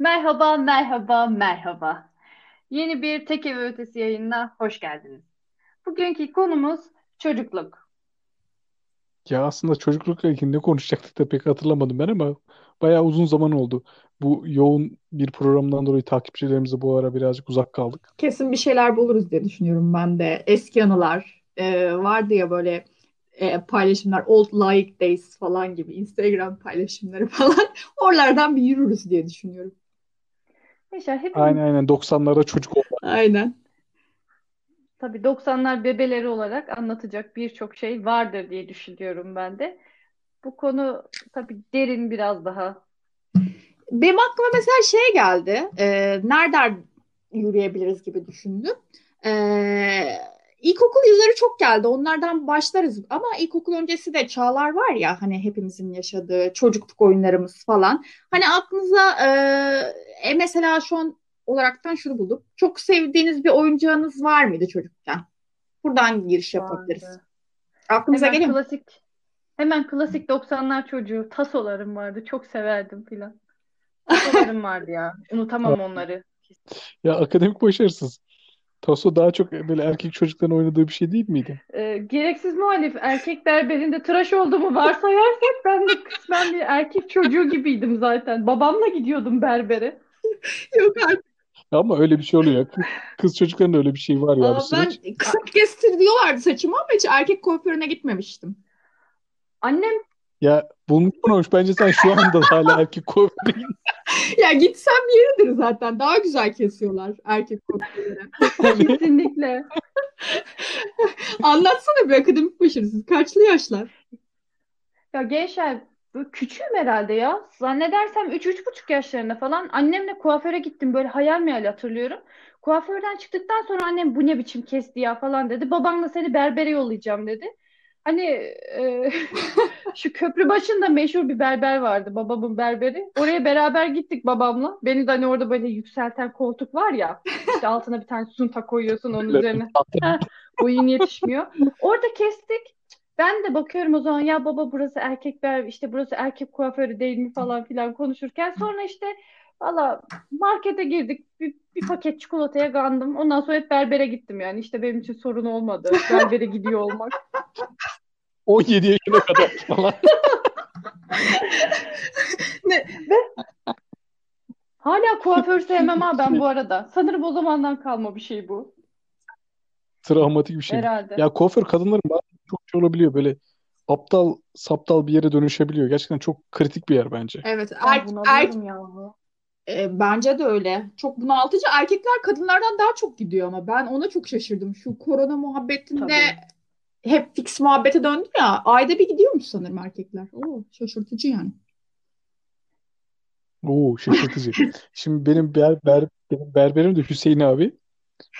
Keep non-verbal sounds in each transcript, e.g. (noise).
Merhaba, merhaba, merhaba. Yeni bir Tek Ev Ötesi yayınına hoş geldiniz. Bugünkü konumuz çocukluk. Ya aslında çocuklukla ilgili ne konuşacaktık da pek hatırlamadım ben ama bayağı uzun zaman oldu. Bu yoğun bir programdan dolayı takipçilerimize bu ara birazcık uzak kaldık. Kesin bir şeyler buluruz diye düşünüyorum ben de. Eski anılar e, vardı ya böyle e, paylaşımlar, old like days falan gibi Instagram paylaşımları (laughs) falan. Oralardan bir yürürüz diye düşünüyorum. Yaşar hepimiz Aynen aynen 90'larda çocuk oldu. Aynen. tabii 90'lar bebeleri olarak anlatacak birçok şey vardır diye düşünüyorum ben de. Bu konu tabii derin biraz daha. Benim aklıma mesela şey geldi. E, nereden yürüyebiliriz gibi düşündüm. E, ilkokul yılları çok geldi. Onlardan başlarız. Ama ilkokul öncesi de çağlar var ya hani hepimizin yaşadığı çocukluk oyunlarımız falan. Hani aklınıza e, e, mesela şu an olaraktan şunu buldum. Çok sevdiğiniz bir oyuncağınız var mıydı çocukken? Buradan giriş yapabiliriz. Vardı. Aklınıza Hemen geliyor mu? klasik, hemen klasik 90'lar çocuğu tasolarım vardı. Çok severdim filan. Tasolarım vardı ya. Unutamam (laughs) onları. Ya akademik başarısız. Taso daha çok böyle erkek çocukların oynadığı bir şey değil miydi? Ee, gereksiz muhalif erkek berberinde tıraş olduğumu varsayarsak ben de kısmen bir erkek çocuğu gibiydim zaten. Babamla gidiyordum berbere. (laughs) Yok artık. Ama öyle bir şey oluyor. Kız, kız çocukların öyle bir şey var ya Aa, süreç. ben kısa kestir diyorlardı saçımı ama hiç erkek kuaförüne gitmemiştim. Annem Ya bulmuşsun olmuş. Bence sen şu anda da hala erkek kuaförü Ya gitsem yeridir zaten. Daha güzel kesiyorlar erkek kuaförlere. (laughs) kesinlikle Anlatsana bir akademik başarısız. Kaçlı yaşlar? ya gençler küçüğüm herhalde ya. Zannedersem 3-3,5 yaşlarında falan annemle kuaföre gittim. Böyle hayal meyal hatırlıyorum. Kuaförden çıktıktan sonra annem bu ne biçim kesti ya falan dedi. Babamla seni berbere yollayacağım dedi. Hani e, (laughs) şu köprü başında meşhur bir berber vardı babamın berberi. Oraya beraber gittik babamla. Beni de hani orada böyle yükselten koltuk var ya. işte altına bir tane sunta koyuyorsun onun üzerine. Boyun yetişmiyor. Orada kestik. Ben de bakıyorum o zaman ya baba burası erkek berber işte burası erkek kuaförü değil mi falan filan konuşurken sonra işte valla markete girdik bir, bir paket çikolataya gandım. Ondan sonra hep berbere gittim yani işte benim için sorun olmadı berbere gidiyor olmak. 17 yaşına kadar (laughs) falan. Ne? Hala kuaför sevmem ha ben bu arada. Sanırım o zamandan kalma bir şey bu. Travmatik bir şey. Herhalde. Ya kuaför kadınların bazen çok şey olabiliyor. Böyle aptal saptal bir yere dönüşebiliyor. Gerçekten çok kritik bir yer bence. Evet, Ben er, er, ya. e, bence de öyle. Çok bunaltıcı. Erkekler kadınlardan daha çok gidiyor ama ben ona çok şaşırdım. Şu korona muhabbetinde Tabii. Hep fix muhabbete döndü ya. Ayda bir gidiyormuş sanırım erkekler. Oo, şaşırtıcı yani. Oo şaşırtıcı. Şimdi benim ber, ber, benim berberim de Hüseyin abi.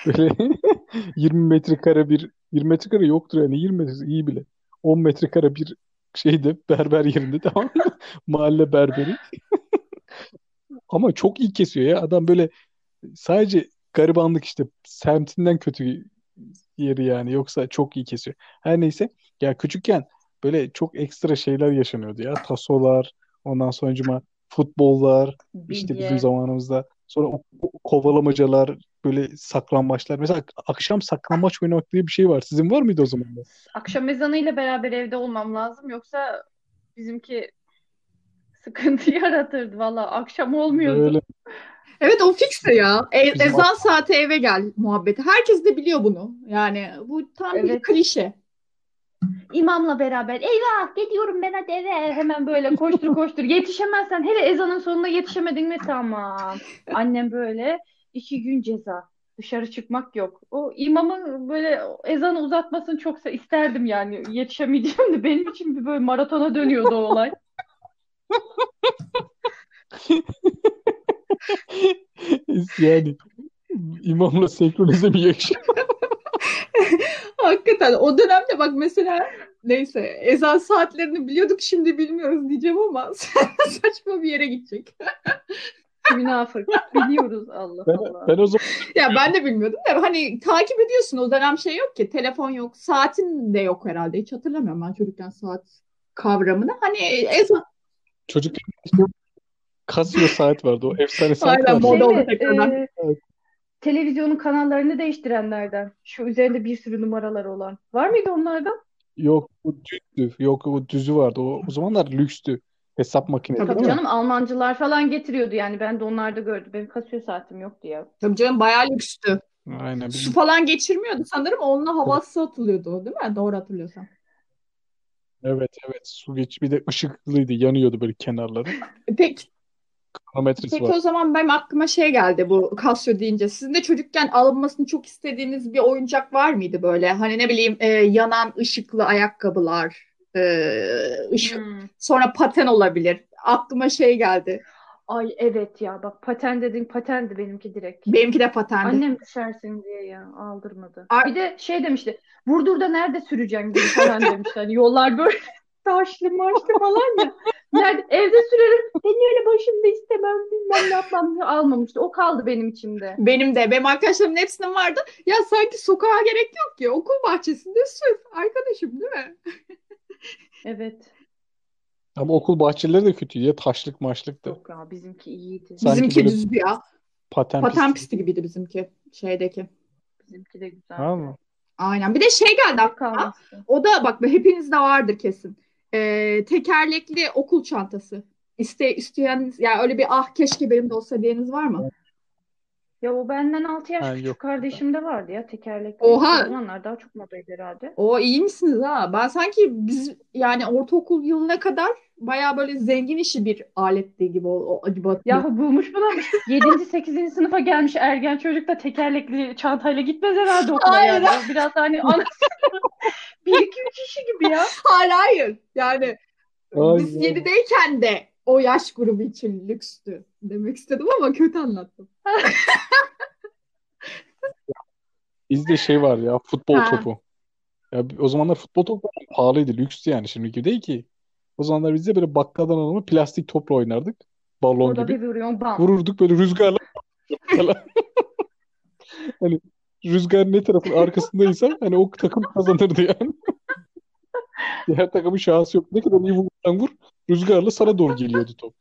Böyle (laughs) 20 metrekare bir 20 metrekare yoktur yani 20 metre iyi bile. 10 metrekare bir şeyde berber yerinde tamam mı? (laughs) Mahalle berberi. (laughs) Ama çok iyi kesiyor ya. Adam böyle sadece garibanlık işte semtinden kötü yeri yani. Yoksa çok iyi kesiyor. Her neyse. Ya küçükken böyle çok ekstra şeyler yaşanıyordu ya. Tasolar, ondan sonucuma futbollar, işte bizim zamanımızda. Sonra o kovalamacalar, böyle saklambaçlar. Mesela akşam saklambaç oynamak diye bir şey var. Sizin var mıydı o zaman? Akşam ezanıyla beraber evde olmam lazım. Yoksa bizimki sıkıntı (laughs) yaratırdı valla. Akşam olmuyordu. Böyle Evet o fix de ya. E- bizim ezan saati eve gel muhabbeti. Herkes de biliyor bunu. Yani bu tam bir Evet. klişe. İmamla beraber eyvah gidiyorum ben hadi eve. Hemen böyle koştur koştur. (laughs) Yetişemezsen hele ezanın sonuna yetişemedin mi tamam. Annem böyle iki gün ceza. Dışarı çıkmak yok. O imamın böyle ezanı uzatmasını çok isterdim yani. Yetişemeyeceğim de benim için bir böyle maratona dönüyordu o olay. (laughs) (laughs) yani imamla senkronize mi yaşıyor? (laughs) Hakikaten o dönemde bak mesela neyse ezan saatlerini biliyorduk şimdi bilmiyoruz diyeceğim ama (laughs) saçma bir yere gidecek. Münafık. Biliyoruz Allah Ben, Allah. ben o zaman Ya ben de bilmiyordum da hani takip ediyorsun o dönem şey yok ki telefon yok saatin de yok herhalde hiç hatırlamıyorum ben çocukken saat kavramını hani ezan çocukken Casio saat vardı. O efsane saat Aynen, vardı. moda Şey oldu tekrardan. Ee, Evet. televizyonun kanallarını değiştirenlerden. Şu üzerinde bir sürü numaraları olan. Var mıydı onlardan? Yok bu düzdü. Yok o düzü vardı. O, o zamanlar lükstü. Hesap makinesi Tabii değil mi? canım Almancılar falan getiriyordu yani. Ben de onlarda gördüm. Benim Casio saatim yoktu ya. Tabii canım bayağı lükstü. Aynen. Su falan geçirmiyordu sanırım. Onunla havası atılıyordu o değil mi? Doğru hatırlıyorsam. evet evet. Su geç bir de ışıklıydı. Yanıyordu böyle kenarları. E, (laughs) Peki, Kronometresi peki var. o zaman benim aklıma şey geldi bu Casio deyince. Sizin de çocukken alınmasını çok istediğiniz bir oyuncak var mıydı böyle? Hani ne bileyim e, yanan ışıklı ayakkabılar, e, ışık, Hmm. sonra paten olabilir. Aklıma şey geldi. Ay evet ya bak paten dedin patendi benimki direkt. Benimki de patendi. Annem düşersin diye ya aldırmadı. Ay- Bir de şey demişti. Burdur'da nerede süreceksin gibi falan demişti. Hani yollar böyle (laughs) taşlı maçlı falan ya. Nerede, evde sürerim. Ben öyle başımda istemem bilmem ne yapmam diye almamıştı. O kaldı benim içimde. Benim de. Benim arkadaşlarımın hepsinin vardı. Ya sanki sokağa gerek yok ki. Okul bahçesinde sür. Arkadaşım değil mi? Evet. Ama okul bahçeleri de kötüydü ya. Taşlık maçlıktı. Yok ya bizimki iyiydi. Sanki Bizimki düzdü ya. paten Paten pisti. pisti gibiydi bizimki. Şeydeki. Bizimki de güzeldi. Tamam mı? Aynen. Bir de şey geldi aklıma. O da bak hepinizde vardır kesin. Ee, tekerlekli okul çantası. İste, isteyen ya öyle bir ah keşke benim de olsa diyeniz var mı? Ya o benden 6 yaş Ha, küçük yok. kardeşimde vardı ya tekerlekli. Oha! O zamanlar daha çok modaydı herhalde. O iyi misiniz ha? Ben sanki biz yani ortaokul yılına kadar bayağı böyle zengin işi bir aletti gibi o, o gibi hatırlıyorum. Yahu bulmuş buna 7. 8. sınıfa gelmiş ergen çocuk da tekerlekli çantayla gitmez herhalde okula Hayır. yani. O Biraz hani anası 1 2 3 işi gibi ya. Hayır hayır. Yani biz Ay, 7'deyken de o yaş grubu için lükstü demek istedim ama kötü anlattım. (laughs) Bizde şey var ya futbol Ha. topu. Ya o zamanlar futbol topu pahalıydı. Lükstü yani. Şimdiki değil ki. O zamanlar biz de böyle bakkaldan alınan plastik topla oynardık. Balon Orada gibi. bir vuruyorsun bam. Vururduk böyle rüzgarla falan. (laughs) Hani rüzgar ne tarafın arkasındaysa hani o takım kazanırdı yani. (laughs) Diğer takımın şansı yok. Ne kadar iyi vurursan vur rüzgarla sana doğru geliyordu top.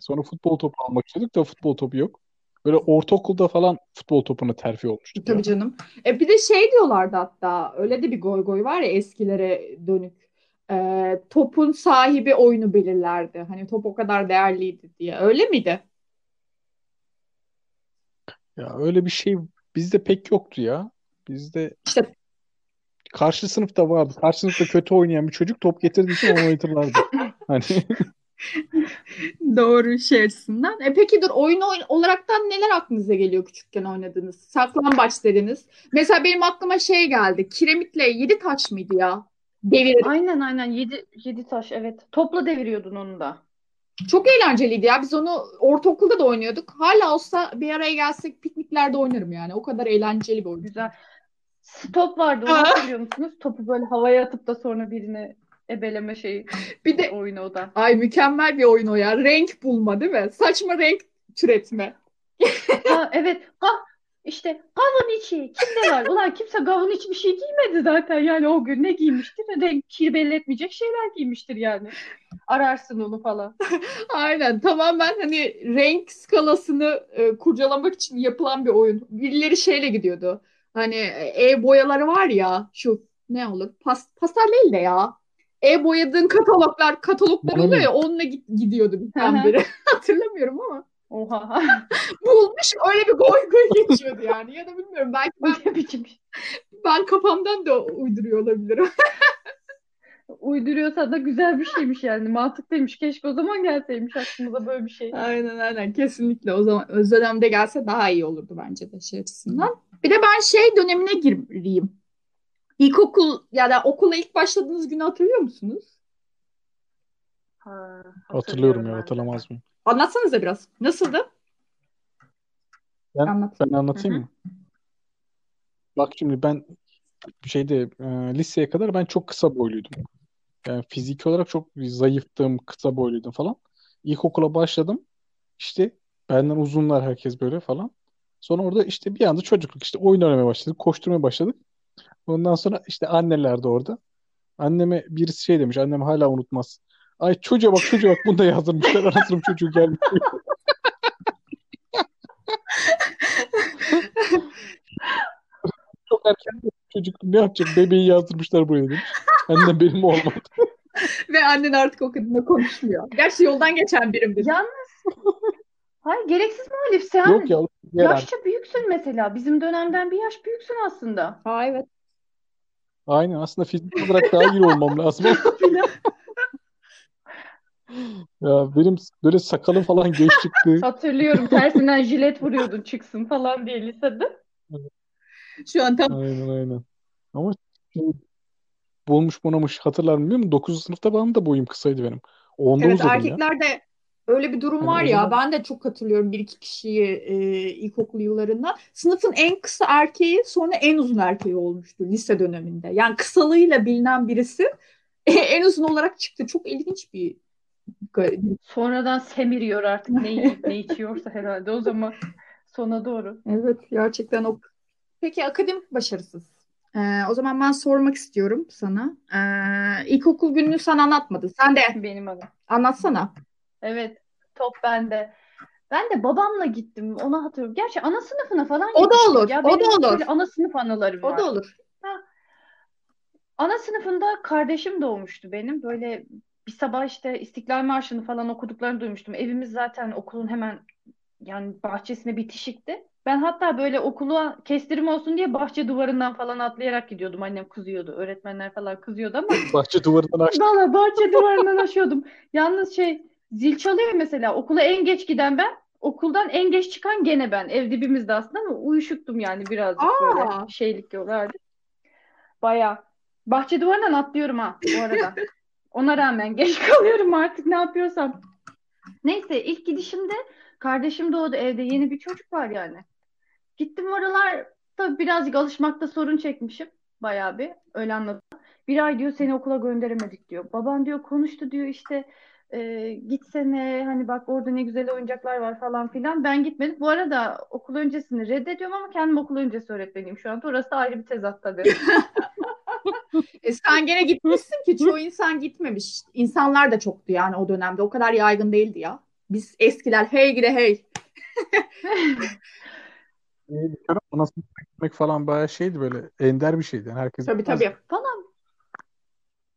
Sonra futbol topu almak istedik de futbol topu yok. Böyle ortaokulda falan futbol topuna terfi olmuştuk ya. Tabii canım. E bir de şey diyorlardı hatta öyle de bir goy goy var ya eskilere dönük. E, topun sahibi oyunu belirlerdi. Hani top o kadar değerliydi diye. Öyle miydi? Ya öyle bir şey bizde pek yoktu ya. Bizde İşte karşı sınıfta vardı. Karşı sınıfta kötü oynayan bir çocuk top getirdiği için onu oynatırlardı. Hani (laughs) doğru şey açısından. E peki dur oyun oyn olaraktan neler aklınıza geliyor küçükken oynadığınız? Saklambaç dediniz. Mesela benim aklıma şey geldi. Kiremitle yedi taş mıydı ya? Devir. Aynen aynen 7 7 taş evet. Topla deviriyordun onu da. Çok eğlenceliydi ya. Biz onu ortaokulda da oynuyorduk. Hala olsa bir araya gelsek pikniklerde oynarım yani. O kadar eğlenceli bir oyun. Güzel. Stop vardı onu hatırlıyor musunuz? Topu böyle havaya atıp da sonra birine ebeleme şeyi (laughs) Bir de oyunu o da. ay mükemmel bir oyun o ya. Renk bulma değil mi? Saçma renk türetme. (laughs) Ha evet. Ha işte gavun içi. Kimde var? Ulan kimse gavun içi bir şey giymedi zaten yani o gün ne giymiştir? Renk kir belli etmeyecek şeyler giymiştir yani. Ararsın onu falan. (laughs) Aynen tamamen hani renk skalasını e, kurcalamak için yapılan bir oyun. Birileri şeyle gidiyordu. Hani e boyaları var ya şu ne olur? Pas, pastel değil de ya. E boyadığın kataloglar kataloglar Bana oluyor ya onunla git, gidiyordu bir tane biri. (laughs) Hatırlamıyorum ama. Oha. (laughs) Bulmuş öyle bir goy goy geçiyordu yani. Ya da bilmiyorum belki ben, şey? ben kafamdan da uyduruyor olabilirim. (laughs) Uyduruyorsa da güzel bir şeymiş yani. Mantıklıymış. Keşke o zaman gelseymiş aklımıza böyle bir şey. Aynen aynen kesinlikle o zaman öz dönemde gelse daha iyi olurdu bence de şey açısından. Bir de ben şey dönemine gireyim. İlkokul ya da okula ilk başladığınız günü hatırlıyor musunuz? Ha, hatırlıyorum ya hatırlamaz mıyım? Anlatsanıza biraz. Nasıldı? Ben- Anlat. Ben anlatayım mı? Bak şimdi ben şeyde e, liseye kadar ben çok kısa boyluydum. Yani fiziki olarak çok zayıftım, kısa boyluydum falan. İlkokula başladım. İşte benden uzunlar herkes böyle falan. Sonra orada işte bir anda çocukluk işte oyun oynamaya başladık, koşturmaya başladık. Ondan sonra işte anneler de orada. Anneme birisi şey demiş, annem hala unutmaz. Ay çocuğa bak çocuğa bak bunu da yazdırmışlar. Anasının çocuğu gelmiş. (laughs) Çok erken çocuk ne yapacak? Bebeği yazdırmışlar buraya demiş. Annem benim olmadı. Ve annen artık o kadınla konuşmuyor. Gerçi yoldan geçen birimdir. Yalnız hayır gereksiz muhalif sen Yok ya. Yaşça büyüksün mesela. Bizim dönemden bir yaş büyüksün aslında. Aa evet. Aynen aslında fizik olarak daha iyi olmam lazım. (laughs) Ya benim böyle sakalım falan geç çıktı. Hatırlıyorum tersinden jilet vuruyordun çıksın falan diye lisede. Şu an tam Aynen aynen. Ama bulmuş bunamış hatırlar mı bilmiyorum. 9. sınıfta benim de boyum kısaydı benim. Onda evet uzadım ya. erkeklerde öyle bir durum Hani var o ya. zaman Ben de çok hatırlıyorum bir iki kişiyi e, ilkokul yıllarında. Sınıfın en kısa erkeği sonra en uzun erkeği olmuştu lise döneminde. Yani kısalığıyla bilinen birisi en uzun olarak çıktı. Çok ilginç bir Sonradan semiriyor artık ne yiyip ne içiyorsa herhalde o zaman sona doğru. Evet gerçekten o. Peki akademik başarısız. Ee, o zaman ben sormak istiyorum sana. Ee, ilkokul gününü sen anlatmadın. Sen de Benim adım. anlatsana. Evet top bende. Ben de babamla gittim onu hatırlıyorum. Gerçi ana sınıfına falan O da olur. ya. O da olur. ana sınıf anılarım O var. da olur. Ana sınıfında kardeşim doğmuştu benim. Böyle bir sabah işte İstiklal Marşı'nı falan okuduklarını duymuştum. Evimiz zaten okulun hemen yani bahçesine bitişikti. Ben hatta böyle okula kestirim olsun diye bahçe duvarından falan atlayarak gidiyordum. Annem kızıyordu. Öğretmenler falan kızıyordu ama (laughs) bahçe duvarından açtı. valla bahçe duvarından aşıyordum. Yalnız şey zil çalıyor mesela. Okula en geç giden ben. Okuldan en geç çıkan gene ben. Ev dibimizde aslında ama uyuşuktum yani birazcık böyle Aa, şeylik yollardı. Baya. Bahçe duvarından atlıyorum ha bu arada. Ona rağmen (laughs) geç kalıyorum artık ne yapıyorsam. Neyse ilk gidişimde kardeşim doğdu evde yeni bir çocuk var yani. Gittim oralar tabii birazcık alışmakta sorun çekmişim. Bayağı bir öyle anladım. Bir ay diyor seni okula gönderemedik diyor. Baban diyor konuştu diyor işte e, gitsene hani bak orada ne güzel oyuncaklar var falan filan. Ben gitmedim. Bu arada okul öncesini reddediyorum ama kendim okul öncesi öğretmeniyim şu anda. Orası da ayrı bir tezat tabii. (laughs) e sen gene gitmişsin ki çoğu insan gitmemiş. İnsanlar da çoktu yani o dönemde. O kadar yaygın değildi ya. Biz eskiler hey gide hey. (laughs) Ee, bir kere Ana sınıfına gitmek falan bayağı şeydi böyle ender bir şeydi. Yani herkes Tabii gitmezdi. tabii. Falan.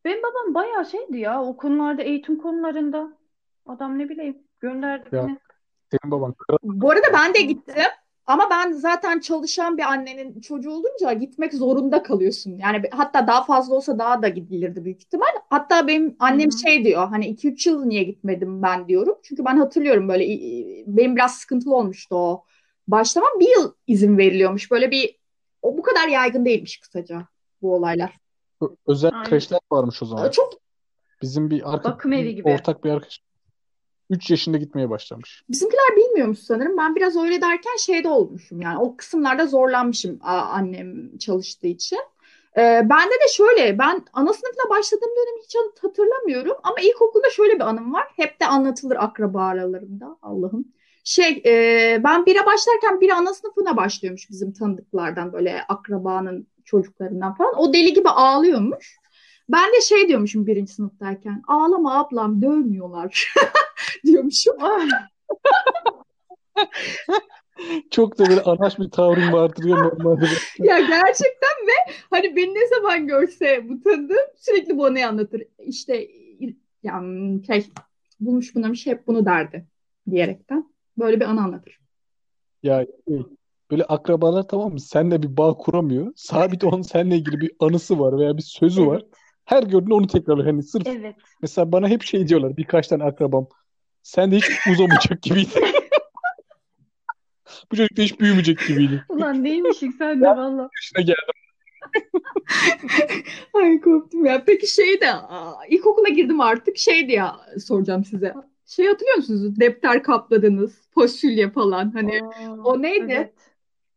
Benim babam bayağı şeydi ya o konularda eğitim konularında. Adam ne bileyim gönderdi Ya beni. senin baban kral. Bu arada ben de gittim. Ama ben zaten çalışan bir annenin çocuğu olunca gitmek zorunda kalıyorsun. Yani hatta daha fazla olsa daha da gidilirdi büyük ihtimal. Hatta benim annem hı. şey diyor hani 2-3 yıl niye gitmedim ben diyorum. Çünkü ben hatırlıyorum böyle benim biraz sıkıntılı olmuştu o başlamam. Bir yıl izin veriliyormuş. Böyle bir o bu kadar yaygın değilmiş kısaca bu olaylar. Özel Aynen. kreşler varmış o zaman. Çok Bizim bir Bakım arkadaşım, evi gibi. ortak bir arkadaş 3 yaşında gitmeye başlamış. Bizimkiler bilmiyormuş sanırım. Ben biraz öyle derken şeyde olmuşum yani o kısımlarda zorlanmışım annem çalıştığı için. Ee, bende de şöyle ben ana sınıfına başladığım dönemi hiç hat- hatırlamıyorum ama ilkokulda şöyle bir anım var. Hep de anlatılır akraba aralarında Allah'ım. Şey e, ben bire başlarken biri ana sınıfına başlıyormuş bizim tanıdıklardan böyle akrabanın çocuklarından falan. O deli gibi ağlıyormuş. Ben de şey diyormuşum birinci sınıftayken ağlama ablam dövmüyorlar (laughs) diyormuşum. (laughs) Çok da böyle anaç bir tavrım vardır ya normalde. (laughs) Ya gerçekten ve hani beni ne zaman görse bu tanıdığım sürekli bu anıyı anlatır. İşte yani şey bulmuş buna bir şey hep bunu derdi diyerekten böyle bir anı anlatır. Ya böyle akrabalar tamam mı? Seninle bir bağ kuramıyor. Sabit onun seninle ilgili bir anısı var veya bir sözü var. evet. Her gördüğünde onu tekrarlıyor. Hani sırf Evet. mesela bana hep şey diyorlar birkaç tane akrabam. Sen de hiç uzamayacak gibiydin. Bu çocuk da hiç büyümeyecek gibiydi. Ulan neymişik sen de valla. Yaşına geldi. Ay korktum ya. Peki şey de ilkokula girdim artık şey diye soracağım size. Şey hatırlıyor musunuz? Defter kapladınız, fasulye falan hani Aa, o neydi? evet.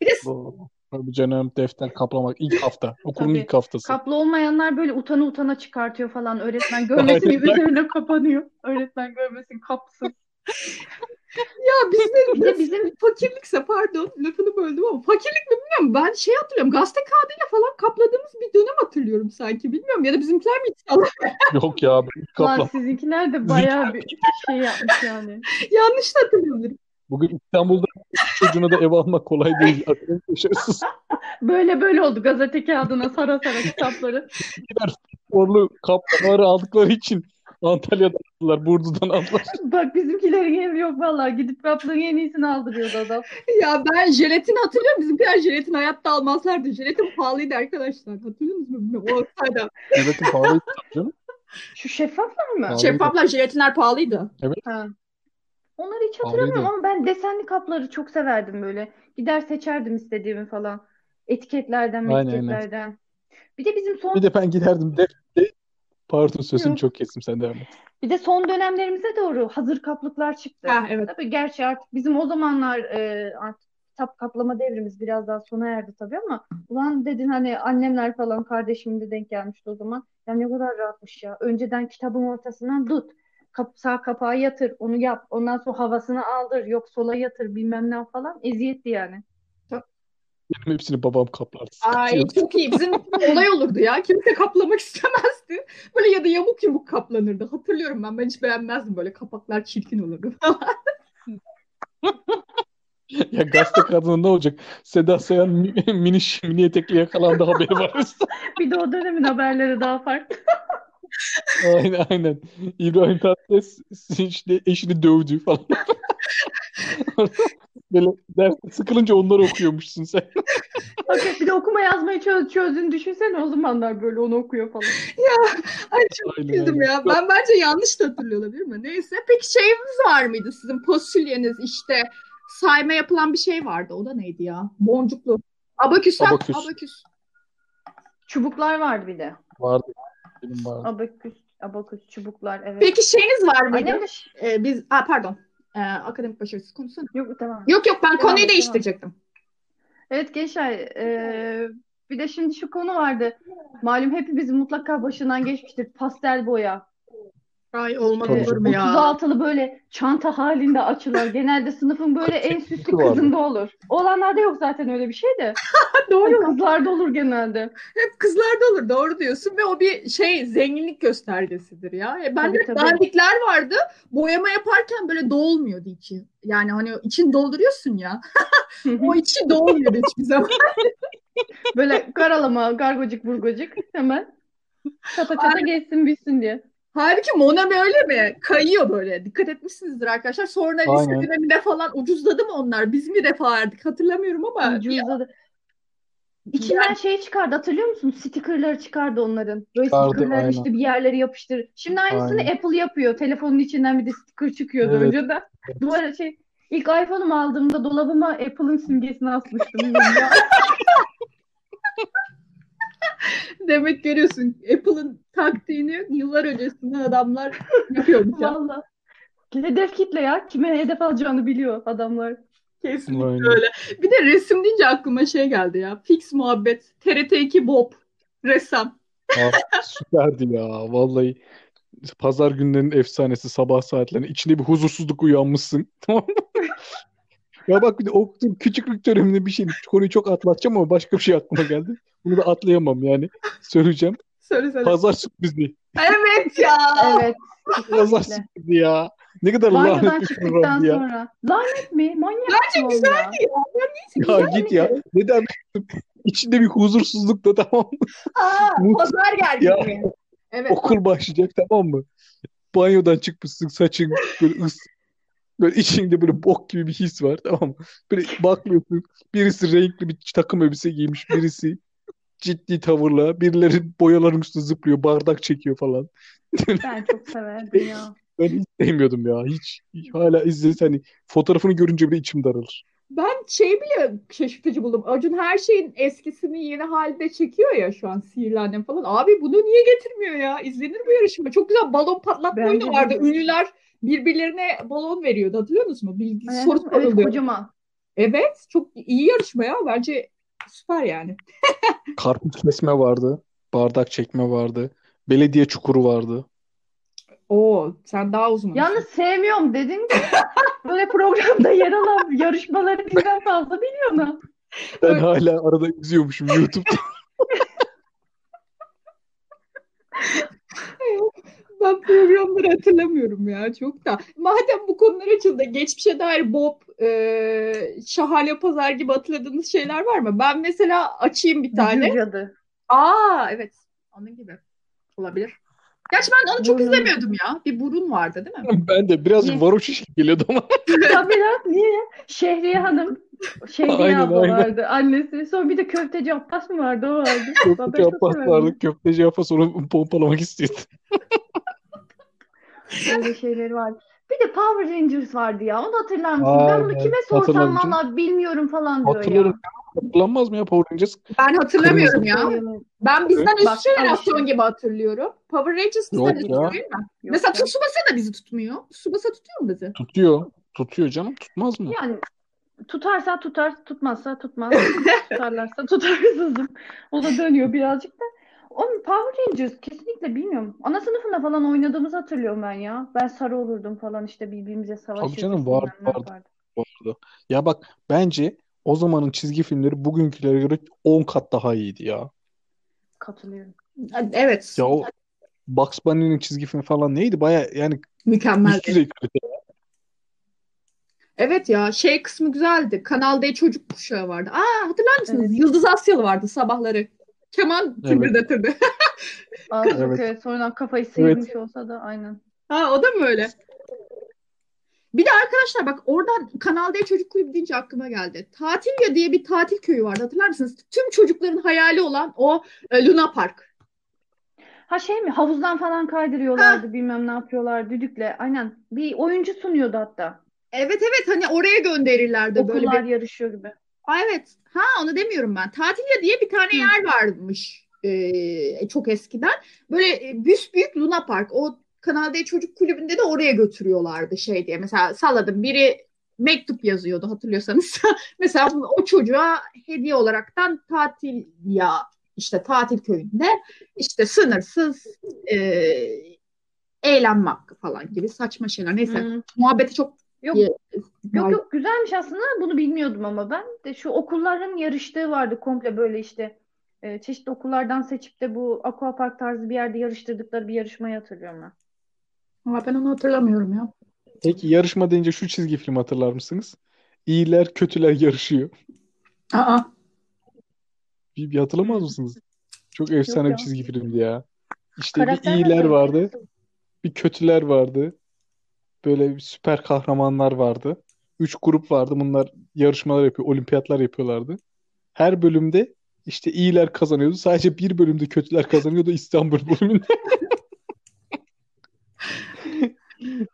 Bir de Bu, tabii canım defter kaplamak ilk hafta. (laughs) Okulun Tabii. ilk haftası. Kaplı olmayanlar böyle utana utana çıkartıyor falan. Öğretmen (laughs) görmesin gibi üzerine kapanıyor. Öğretmen görmesin kapsın. (laughs) Ya bizde Bir de bizim fakirlikse pardon lafını böldüm ama fakirlik mi bilmiyorum. Ben şey hatırlıyorum gazete kağıdıyla falan kapladığımız bir dönem hatırlıyorum sanki bilmiyorum. Ya da bizimkiler mi hiç (laughs) Yok ya ben hiç Ulan kaplam. sizinkiler de bayağı bir şey yapmış yani. yanlış da hatırlıyorum. Bugün İstanbul'da (laughs) çocuğuna da ev almak kolay değil. Böyle böyle oldu gazete kağıdına sara sara kitapları. Orlu kaplamaları aldıkları için Antalya'dan aldılar, Burdu'dan aldılar. (laughs) Bak bizimkilerin evi yok vallahi gidip kaplığın en iyisini aldırıyordu adam. (laughs) Ya ben jelatin hatırlıyorum. Bizimkiler jelatin hayatta almazlardı. Jelatin pahalıydı arkadaşlar. Hatırlıyor musunuz? O olsaydı. Devletin pahalıydı canım. Şu şeffaflar mı? Pahalıydı. Şeffaflar jelatinler pahalıydı. Ha. Onları hiç hatırlamıyorum Pahalıydı. ama ben desenli kapları çok severdim böyle. Gider seçerdim istediğimi falan. Etiketlerden, Aynen, aynen. etiketlerden. Bir de bizim son Bir de ben giderdim de, de- pardon sözünü Yok. çok kestim sen devam et. bir de son dönemlerimize doğru hazır kaplıklar çıktı. Ha, evet. Tabii gerçi artık bizim o zamanlar e, artık kitap kaplama devrimiz biraz daha sona erdi tabii ama ulan dedin hani annemler falan kardeşimin de denk gelmişti o zaman. Ya ne kadar rahatmış ya. Önceden kitabın ortasından tut. Kap, sağ kapağı yatır. Onu yap. Ondan sonra havasını aldır. Yok sola yatır bilmem ne falan. Eziyetti yani. Benim hepsini babam kaplardı. Ay çok iyi. Bizim olay olurdu ya. Kimse kaplamak istemezdi. Böyle ya da yamuk yumuk kaplanırdı. Hatırlıyorum ben. Ben hiç beğenmezdim. Böyle kapaklar çirkin olurdu. (laughs) Ya gazete kadını ne olacak? Seda Sayan mi- (laughs) mini, mini etekli yakalandı haberi var. (laughs) Bir de o dönemin haberleri daha farklı. Aynen aynen. İbrahim Tatlıses işte eşini dövdü falan. Böyle derste sıkılınca onları okuyormuşsun sen. (laughs) Hakikaten bir de okuma yazmayı çöz, çözdüğünü düşünsene o zamanlar böyle onu okuyor falan. Ay çok Aynen, güldüm ya. Ben bence yanlış da hatırlıyor olabilir mi? Neyse. Peki şeyiniz var mıydı sizin fasulyeniz işte sayma yapılan bir şey vardı. O da neydi ya? Boncuklu. Abaküs. Abaküs. Abaküs. Çubuklar vardı bir de. Vardı. Benim vardı. Abaküs, abaküs, çubuklar evet. Peki şeyiniz var mıydı? Annem Ee, biz, ha, pardon. Ee, akademik başarısız konusana. yok tamam. Yok yok ben Devam konuyu et, değiştirecektim. Evet Gençay, eee, bir de şimdi şu konu vardı. Malum hepimizin mutlaka başından geçmiştir. Pastel boya. Ay olmadı Tabii olur mu ya? 36'lı böyle çanta halinde açılar. (laughs) Genelde sınıfın böyle en süslü kızında olur. Oğlanlarda yok zaten öyle bir şey de. (laughs) Doğru. Kızlarda olur genelde. Hep kızlarda olur doğru diyorsun ve o bir şey zenginlik göstergesidir ya. E, bende Tabii, tabii. dandikler vardı. Boyama yaparken böyle dolmuyordu içi. Yani hani için dolduruyorsun ya. (laughs) O içi dolmuyordu hiçbir zaman. Böyle karalama, gargocuk burgocuk hemen çata çata geçsin bitsin diye. Halbuki Monami öyle mi? Kayıyor böyle. Dikkat etmişsinizdir arkadaşlar. Sonra lise döneminde falan ucuzladı mı onlar? Biz mi defa verdik hatırlamıyorum ama Ucuzladı. İçinden şey çıkardı hatırlıyor musun? Stickerları çıkardı onların. Böyle Çıkardı, stickerları aynen. işte bir yerleri yapıştır. Şimdi aynısını Aynen. Apple yapıyor. Telefonun içinden bir de sticker çıkıyordu Evet. önceden. Duvara şey ilk iPhone'umu aldığımda dolabıma Apple'ın simgesini asmıştım. (laughs) demek görüyorsun Apple'ın taktiğini yıllar öncesinden adamlar yapıyormuş ya. Valla. Hedef kitle ya. Kime hedef alacağını biliyor adamlar. Kesinlikle Aynen. öyle. Bir de resim deyince aklıma şey geldi ya. Fix muhabbet. TRT2 Bob. Ressam. Aa, süperdi ya. Vallahi pazar günlerinin efsanesi sabah saatlerinde içinde bir huzursuzluk uyanmışsın. (laughs) Tamam mı? Ya bak bir de o küçüklük döneminde bir şey konuyu çok atlatacağım ama başka bir şey aklıma geldi. Bunu da atlayamam yani. Söyleyeceğim. Söyle söyle. Pazar sürprizi. Evet ya. Evet. Pazar sürprizi ya. Ne kadar Banyodan lanet bir çıktıktan program ya. sonra. Lanet mi? Manyak Bence mı güzeldi ya? ya. Ya neyse Ya güzel git ya. Neden? (laughs) İçinde bir huzursuzluk da tamam mı? Aa, (laughs) pazar Ya. gerginliği. Evet. Okul başlayacak tamam mı? Banyodan çıkmışsın saçın böyle ıs böyle içinde böyle bok gibi bir his var tamam mı? Böyle bakmıyorsun birisi renkli bir takım elbise giymiş birisi ciddi tavırla birileri boyaların üstüne zıplıyor bardak çekiyor falan. Ben çok severdim ya. (laughs) Ben hiç sevmiyordum ya hiç hala izlese hani fotoğrafını görünce bile içim daralır. Ben şey bile şaşırtıcı buldum. Acun her şeyin eskisini yeni halde çekiyor ya şu an Sihirli Annem falan. Abi bunu niye getirmiyor ya? İzlenir bu yarışma. Çok güzel balon patlatma Bence oyunu de. vardı. Ünlüler birbirlerine balon veriyordu. Hatırlıyor musunuz? Bilgi Evet, soru evet soruluyor. kocaman. Evet, çok iyi yarışma ya. Bence süper yani. (laughs) Karpuz kesme vardı bardak çekme vardı belediye çukuru vardı. Oo, sen daha uzman. Yalnız sevmiyorum dedin de (laughs) böyle programda yer alan yarışmaları bizden fazla biliyor mu? Ben hala arada izliyormuşum YouTube'da. Ben programları hatırlamıyorum ya çok da. Madem bu konular açıldı, geçmişe dair Bob, e, Şahane Pazar gibi hatırladığınız şeyler var mı? Ben mesela açayım bir tane. Cadı. Aa evet, onun gibi olabilir. Gerçi ben onu çok Burun. izlemiyordum ya. Bir burun vardı değil mi? (laughs) Ben de birazcık varoş iş geliyordu ama. (laughs) Tabii lan niye? Şehriye Hanım. Şehriye Aynen, abla aynen. vardı. Annesi. Sonra bir de köfteci Abbas mı vardı? O vardı. Köfteci Abbas vardı. Köfteci Abbas onu pompalamak istiyordu. (laughs) Öyle şeyleri vardı. Bir de Power Rangers vardı ya. Onu hatırlar mısın? Aa, ben bunu evet. kime sorsam valla bilmiyorum falan diyor Hatırlarım. ya. Hatırlanmaz mı ya Power Rangers? Ben hatırlamıyorum ya. Bayılırım. Ben bizden Bak, üst jenerasyon gibi hatırlıyorum. Power Rangers bizden üst ya. değil mi? Yok Mesela ya. Tsubasa da bizi tutmuyor. Tsubasa tutuyor mu bizi? Tutuyor. Tutuyor canım. Tutmaz mı? Yani tutarsa tutar, tutmazsa tutmaz. (laughs) Tutarlarsa tutarsızım. O da dönüyor birazcık da. Onun Power Rangers kesinlikle bilmiyorum. Ana sınıfında falan oynadığımızı hatırlıyorum ben ya. Ben sarı olurdum falan işte birbirimize savaşırdık. canım, vardı, vardı. Vardı. Ya bak bence o zamanın çizgi filmleri bugünkülere göre 10 kat daha iyiydi ya. Katılıyorum. Evet. Ya o Bugs Bunny'nin çizgi filmi falan neydi? Baya yani Mükemmel. üst düzey kalite. Evet ya şey kısmı güzeldi. Kanal D çocuk kuşağı vardı. Aa hatırlar mısınız? Evet. Yıldız Asyalı vardı sabahları. Keman Evet. tıngırdatırdı. (laughs) Evet. çok evet. Sonradan kafayı Evet. sıyırmış olsa da aynen. Ha o da mı öyle? Bir de arkadaşlar bak oradan Kanal D çocuk kulübü deyince aklıma geldi. Tatilya diye bir tatil köyü vardı hatırlar mısınız? Tüm çocukların hayali olan o e, Luna Park. Ha şey mi? Havuzdan falan kaydırıyorlardı, bilmem ne yapıyorlar düdükle. Aynen. Bir oyuncu sunuyordu hatta. Evet evet hani oraya gönderirlerdi böyle Okullar bir. yarışıyor gibi. Aa, evet. Ha onu demiyorum ben. Tatilya diye bir tane Hı. yer varmış e, çok eskiden. Böyle e, büyük Luna Park. O Kanal D Çocuk Kulübü'nde de oraya götürüyorlardı şey diye. Mesela salladım biri mektup yazıyordu hatırlıyorsanız. (laughs) Mesela o çocuğa hediye olaraktan tatil ya işte tatil köyünde işte sınırsız e, eğlenme hakkı falan gibi saçma şeyler. Neyse Hı. muhabbeti çok Yok yok yok güzelmiş aslında. Bunu bilmiyordum ama ben de şu okulların yarıştığı vardı komple böyle işte e, çeşitli okullardan seçip de bu aquapark tarzı bir yerde yarıştırdıkları bir yarışmayı hatırlıyorum ben. Ama ben onu hatırlamıyorum ya. Peki yarışma deyince şu çizgi film hatırlar mısınız? İyiler kötüler yarışıyor. Aa. Bir, bir hatırlamaz mısınız? Çok efsane bir çizgi filmdi ya. İşte bir iyiler vardı, bir kötüler vardı. Böyle süper kahramanlar vardı. Üç grup vardı. Bunlar yarışmalar yapıyor, olimpiyatlar yapıyorlardı. Her bölümde işte iyiler kazanıyordu. Sadece bir bölümde kötüler kazanıyordu İstanbul bölümünde. (laughs)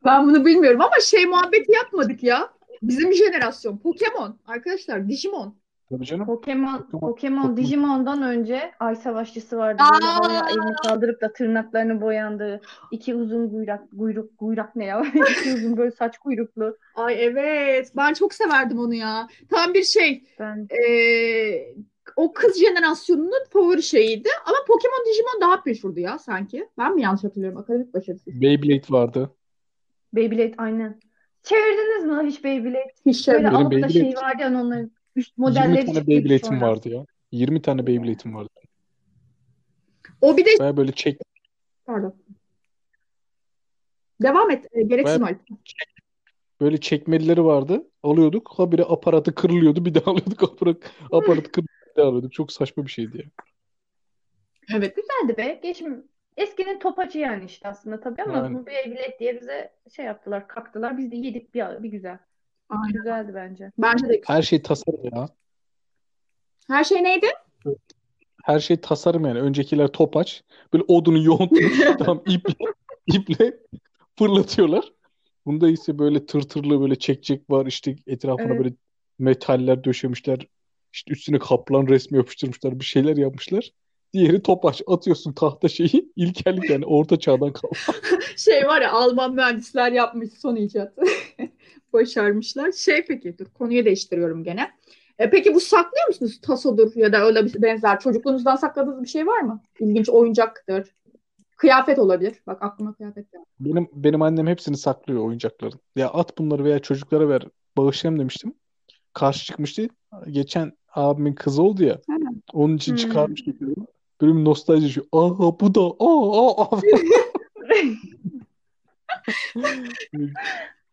Ben bunu bilmiyorum ama şey muhabbeti yapmadık ya. Bizim jenerasyon. Pokemon. Arkadaşlar Digimon. Tabii canım. Pokemon, Pokemon- Pokemon. Digimon'dan önce Ay Savaşçısı vardı. Böyle Aa! havaya elini kaldırıp da tırnaklarını boyandığı iki uzun kuyruk, kuyruk, kuyruk ne ya? (laughs) İki uzun böyle saç kuyruklu. Ay evet. Ben çok severdim onu ya. Tam bir şey. Ben eee, o kız jenerasyonunun favori şeyiydi. Ama Pokemon Digimon daha meşhurdu ya sanki. Ben mi yanlış hatırlıyorum? Akademik başarısı. Beyblade vardı. Beyblade aynen. Çevirdiniz mi hiç Beyblade? Hiç Böyle şey. Benim altta Beyblade- şey vardı ya onların üst 20 modelleri tane çıktı Beyblade'im vardı ya. 20 tane Beyblade'im vardı. O bir de Baya böyle çek pardon. Devam et. E, Halit. böyle çekmelileri vardı. Alıyorduk. Habire aparatı kırılıyordu. Bir daha alıyorduk. (laughs) Aparat, aparatı kırılıyordu. Bir daha alıyorduk. Çok saçma bir şeydi ya. Evet. Güzeldi be. Geçim eskinin topacı yani işte aslında tabii ama Aynen. bu Beyblade diye bize şey yaptılar, kaktılar. Biz de yedik bir, bir güzel. Aynen. Güzeldi bence. Bence de. Her şey tasarım ya. Her şey neydi? Her şey tasarım yani. Öncekiler topaç. Böyle odunu yontmuş. (laughs) Tam iple, iple fırlatıyorlar. Bunda ise böyle tırtırlı böyle çekçek var. İşte etrafına Evet. böyle metaller döşemişler. İşte üstüne kaplan resmi yapıştırmışlar. Bir şeyler yapmışlar. Diğeri topaç. Atıyorsun tahta şeyi. (laughs) İlkellik yani orta çağdan kalma. Şey var ya Alman mühendisler yapmış son icat. (laughs) Başarmışlar. Şey peki dur konuyu değiştiriyorum gene. E, peki bu saklıyor musunuz? Tasodur ya da öyle bir benzer. Çocukluğunuzdan sakladığınız bir şey var mı? İlginç oyuncaktır. Kıyafet olabilir. Bak aklıma kıyafet geldi. Benim benim annem hepsini saklıyor oyuncakların. Ya at bunları veya çocuklara ver bağışlayalım demiştim. Karşı çıkmıştı. Geçen abimin kızı oldu ya. Ha. Onun için Hmm. çıkarmış. Böyle bir nostalji şu. Aa bu da. Aa aa. aa. (laughs) (laughs) (laughs)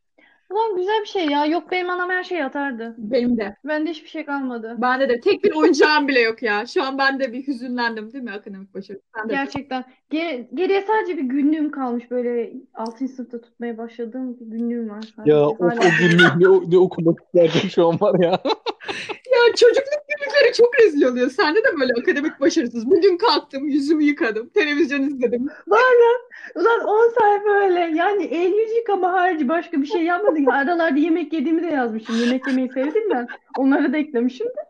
Ulan güzel bir şey ya. Yok benim anam her şeyi atardı. Benim de. Bende hiçbir şey kalmadı. Bende de tek bir oyuncağım bile yok ya. Şu an ben de bir hüzünlendim değil mi akademik başarı? Sen de. Gerçekten. Geri- geriye sadece bir günlüğüm kalmış. Böyle 6. sınıfta tutmaya başladığım bir günlüğüm var sadece. Ya o, o Hala. günlüğü ne, o- ne okumak isterdim şu an var ya. (laughs) Ya çocukluk günlükleri çok rezil oluyor. Sende de böyle akademik başarısız. Bugün kalktım, yüzümü yıkadım, televizyon izledim. Ulan 10 sayfa öyle. Yani el yüz yıkama harici başka bir şey yapmadık. Aralarda yemek yediğimi de yazmışım. Yemek yemeyi sevdim ben. Onları da eklemişim de.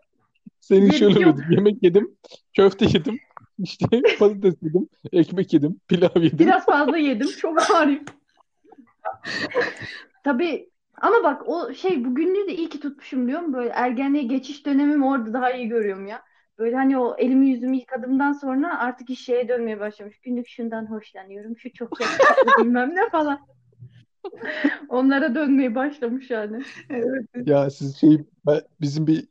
Senin şöyle dedim. Yemek yedim. Köfte yedim. işte (laughs) patates yedim. Ekmek yedim. Pilav yedim. Biraz fazla yedim. Çok harif. Tabii ama bak o şey bu günlüğü de iyi ki tutmuşum biliyor musun? Böyle ergenliğe geçiş dönemimi orada daha iyi görüyorum ya. Böyle hani o elimi yüzümü yıkadığımdan sonra artık iş şeye dönmeye başlamış. Günlük şundan hoşlanıyorum. Şu çok yakışıklı bilmem ne falan. (laughs) Onlara dönmeye başlamış yani. Evet. Ya siz şey ben- bizim bir